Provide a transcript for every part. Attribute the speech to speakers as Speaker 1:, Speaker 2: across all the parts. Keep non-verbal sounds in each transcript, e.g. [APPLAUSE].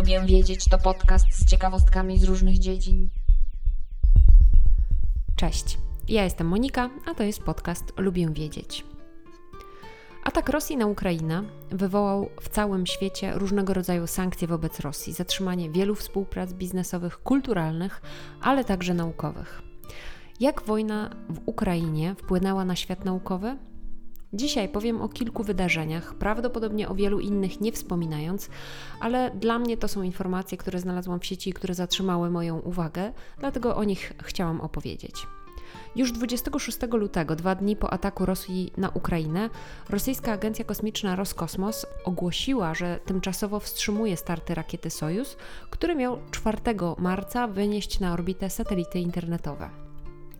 Speaker 1: Lubię wiedzieć to podcast z ciekawostkami z różnych dziedzin.
Speaker 2: Cześć, ja jestem Monika, a to jest podcast Lubię wiedzieć. Atak Rosji na Ukrainę wywołał w całym świecie różnego rodzaju sankcje wobec Rosji, zatrzymanie wielu współprac biznesowych, kulturalnych, ale także naukowych. Jak wojna w Ukrainie wpłynęła na świat naukowy? Dzisiaj powiem o kilku wydarzeniach, prawdopodobnie o wielu innych nie wspominając, ale dla mnie to są informacje, które znalazłam w sieci i które zatrzymały moją uwagę, dlatego o nich chciałam opowiedzieć. Już 26 lutego, dwa dni po ataku Rosji na Ukrainę, rosyjska agencja kosmiczna Roskosmos ogłosiła, że tymczasowo wstrzymuje starty rakiety Sojus, który miał 4 marca wynieść na orbitę satelity internetowe.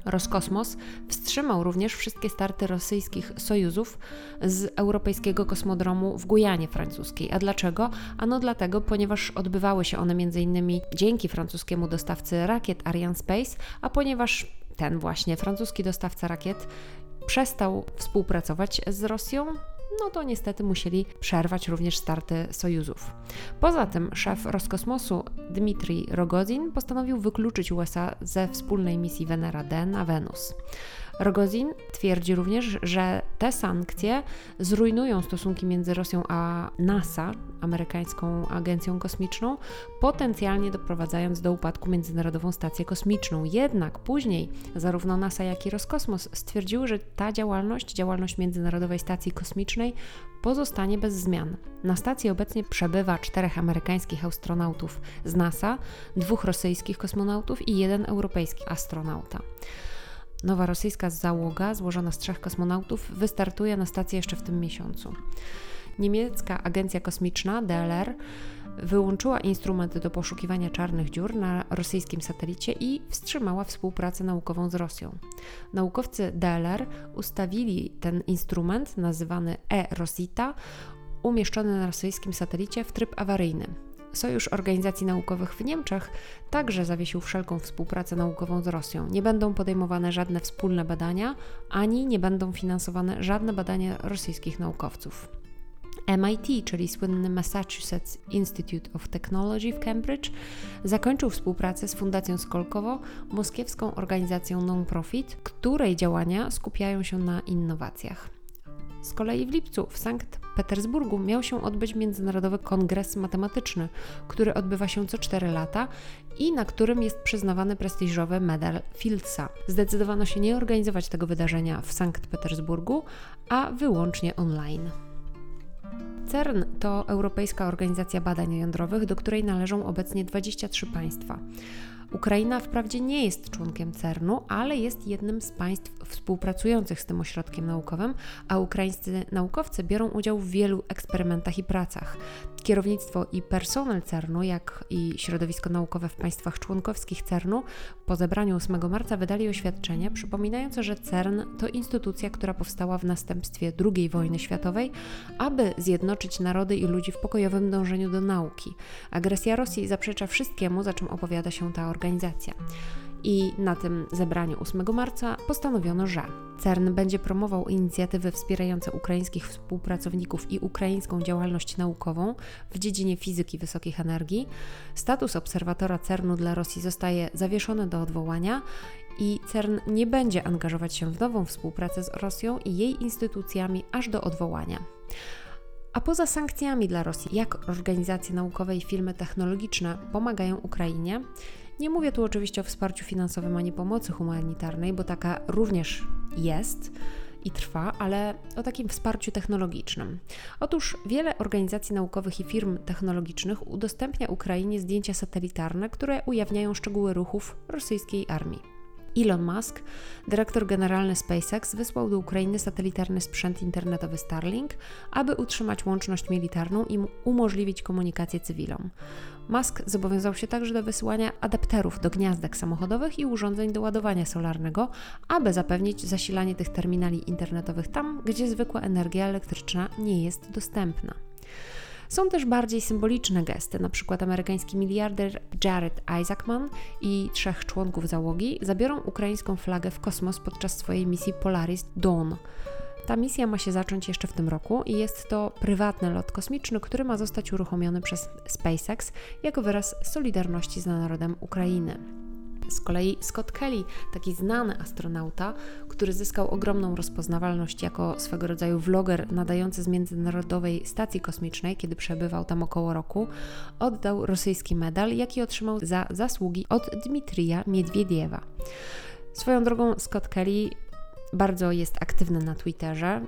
Speaker 2: Roskosmos wstrzymał również wszystkie starty rosyjskich sojuzów z europejskiego kosmodromu w Gujanie francuskiej. A dlaczego? Ano dlatego, ponieważ odbywały się one m.in. dzięki francuskiemu dostawcy rakiet Ariane Space, a ponieważ ten właśnie francuski dostawca rakiet przestał współpracować z Rosją, no to niestety musieli przerwać również starty sojuzów. Poza tym szef Roskosmosu Dmitrij Rogozin postanowił wykluczyć USA ze wspólnej misji Venera D na Wenus. Rogozin twierdzi również, że te sankcje zrujnują stosunki między Rosją a NASA, amerykańską agencją kosmiczną, potencjalnie doprowadzając do upadku Międzynarodową Stację Kosmiczną. Jednak później zarówno NASA, jak i Roskosmos stwierdziły, że ta działalność, działalność Międzynarodowej Stacji Kosmicznej pozostanie bez zmian. Na stacji obecnie przebywa czterech amerykańskich astronautów z NASA, dwóch rosyjskich kosmonautów i jeden europejski astronauta. Nowa rosyjska załoga, złożona z trzech kosmonautów, wystartuje na stację jeszcze w tym miesiącu. Niemiecka agencja kosmiczna DLR wyłączyła instrumenty do poszukiwania czarnych dziur na rosyjskim satelicie i wstrzymała współpracę naukową z Rosją. Naukowcy DLR ustawili ten instrument, nazywany E-Rosita, umieszczony na rosyjskim satelicie w tryb awaryjny. Sojusz Organizacji Naukowych w Niemczech także zawiesił wszelką współpracę naukową z Rosją. Nie będą podejmowane żadne wspólne badania, ani nie będą finansowane żadne badania rosyjskich naukowców. MIT, czyli słynny Massachusetts Institute of Technology w Cambridge, zakończył współpracę z Fundacją Skolkowo, moskiewską organizacją non-profit, której działania skupiają się na innowacjach. Z kolei w lipcu w Sankt Petersburgu miał się odbyć Międzynarodowy Kongres Matematyczny, który odbywa się co 4 lata i na którym jest przyznawany prestiżowy medal Fieldsa. Zdecydowano się nie organizować tego wydarzenia w Sankt Petersburgu, a wyłącznie online. CERN to Europejska Organizacja Badań Jądrowych, do której należą obecnie 23 państwa. Ukraina wprawdzie nie jest członkiem CERN-u, ale jest jednym z państw współpracujących z tym ośrodkiem naukowym, a ukraińscy naukowcy biorą udział w wielu eksperymentach i pracach. Kierownictwo i personel CERN-u, jak i środowisko naukowe w państwach członkowskich CERN-u po zebraniu 8 marca wydali oświadczenie przypominające, że CERN to instytucja, która powstała w następstwie II wojny światowej, aby zjednoczyć narody i ludzi w pokojowym dążeniu do nauki. Agresja Rosji zaprzecza wszystkiemu, za czym opowiada się ta organizacja. I na tym zebraniu 8 marca postanowiono, że CERN będzie promował inicjatywy wspierające ukraińskich współpracowników i ukraińską działalność naukową w dziedzinie fizyki wysokich energii. Status obserwatora CERNu dla Rosji zostaje zawieszony do odwołania i CERN nie będzie angażować się w nową współpracę z Rosją i jej instytucjami aż do odwołania. A poza sankcjami dla Rosji, jak organizacje naukowe i firmy technologiczne pomagają Ukrainie? Nie mówię tu oczywiście o wsparciu finansowym ani pomocy humanitarnej, bo taka również jest i trwa, ale o takim wsparciu technologicznym. Otóż wiele organizacji naukowych i firm technologicznych udostępnia Ukrainie zdjęcia satelitarne, które ujawniają szczegóły ruchów rosyjskiej armii. Elon Musk, dyrektor generalny SpaceX, wysłał do Ukrainy satelitarny sprzęt internetowy Starlink, aby utrzymać łączność militarną i umożliwić komunikację cywilom. Musk zobowiązał się także do wysyłania adapterów do gniazdek samochodowych i urządzeń do ładowania solarnego, aby zapewnić zasilanie tych terminali internetowych tam, gdzie zwykła energia elektryczna nie jest dostępna. Są też bardziej symboliczne gesty, przykład amerykański miliarder Jared Isaacman i trzech członków załogi zabiorą ukraińską flagę w kosmos podczas swojej misji Polaris Dawn. Ta misja ma się zacząć jeszcze w tym roku i jest to prywatny lot kosmiczny, który ma zostać uruchomiony przez SpaceX jako wyraz solidarności z narodem Ukrainy. Z kolei Scott Kelly, taki znany astronauta, który zyskał ogromną rozpoznawalność jako swego rodzaju vloger nadający z Międzynarodowej Stacji Kosmicznej, kiedy przebywał tam około roku, oddał rosyjski medal, jaki otrzymał za zasługi od Dmitrija Miedwiediewa. Swoją drogą Scott Kelly bardzo jest aktywny na Twitterze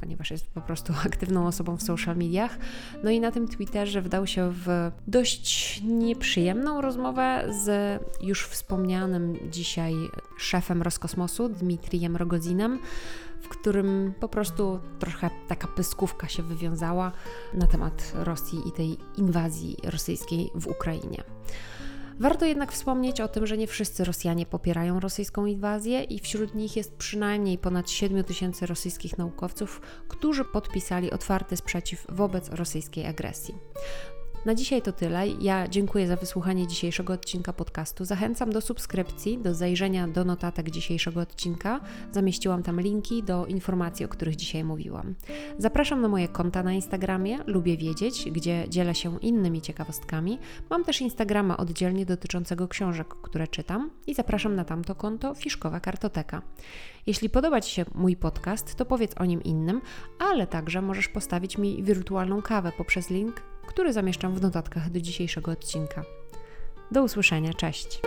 Speaker 2: ponieważ jest po prostu [LAUGHS] aktywną osobą w social mediach. No i na tym Twitterze wdał się w dość nieprzyjemną rozmowę z już wspomnianym dzisiaj szefem Roskosmosu, Dmitrijem Rogozinem, w którym po prostu trochę taka pyskówka się wywiązała na temat Rosji i tej inwazji rosyjskiej w Ukrainie. Warto jednak wspomnieć o tym, że nie wszyscy Rosjanie popierają rosyjską inwazję i wśród nich jest przynajmniej ponad 7 tysięcy rosyjskich naukowców, którzy podpisali otwarty sprzeciw wobec rosyjskiej agresji. Na dzisiaj to tyle. Ja dziękuję za wysłuchanie dzisiejszego odcinka podcastu. Zachęcam do subskrypcji, do zajrzenia do notatek dzisiejszego odcinka. Zamieściłam tam linki do informacji, o których dzisiaj mówiłam. Zapraszam na moje konta na Instagramie, lubię wiedzieć, gdzie dzielę się innymi ciekawostkami. Mam też Instagrama oddzielnie dotyczącego książek, które czytam i zapraszam na tamto konto Fiszkowa Kartoteka. Jeśli podoba Ci się mój podcast, to powiedz o nim innym, ale także możesz postawić mi wirtualną kawę poprzez link który zamieszczam w notatkach do dzisiejszego odcinka. Do usłyszenia, cześć!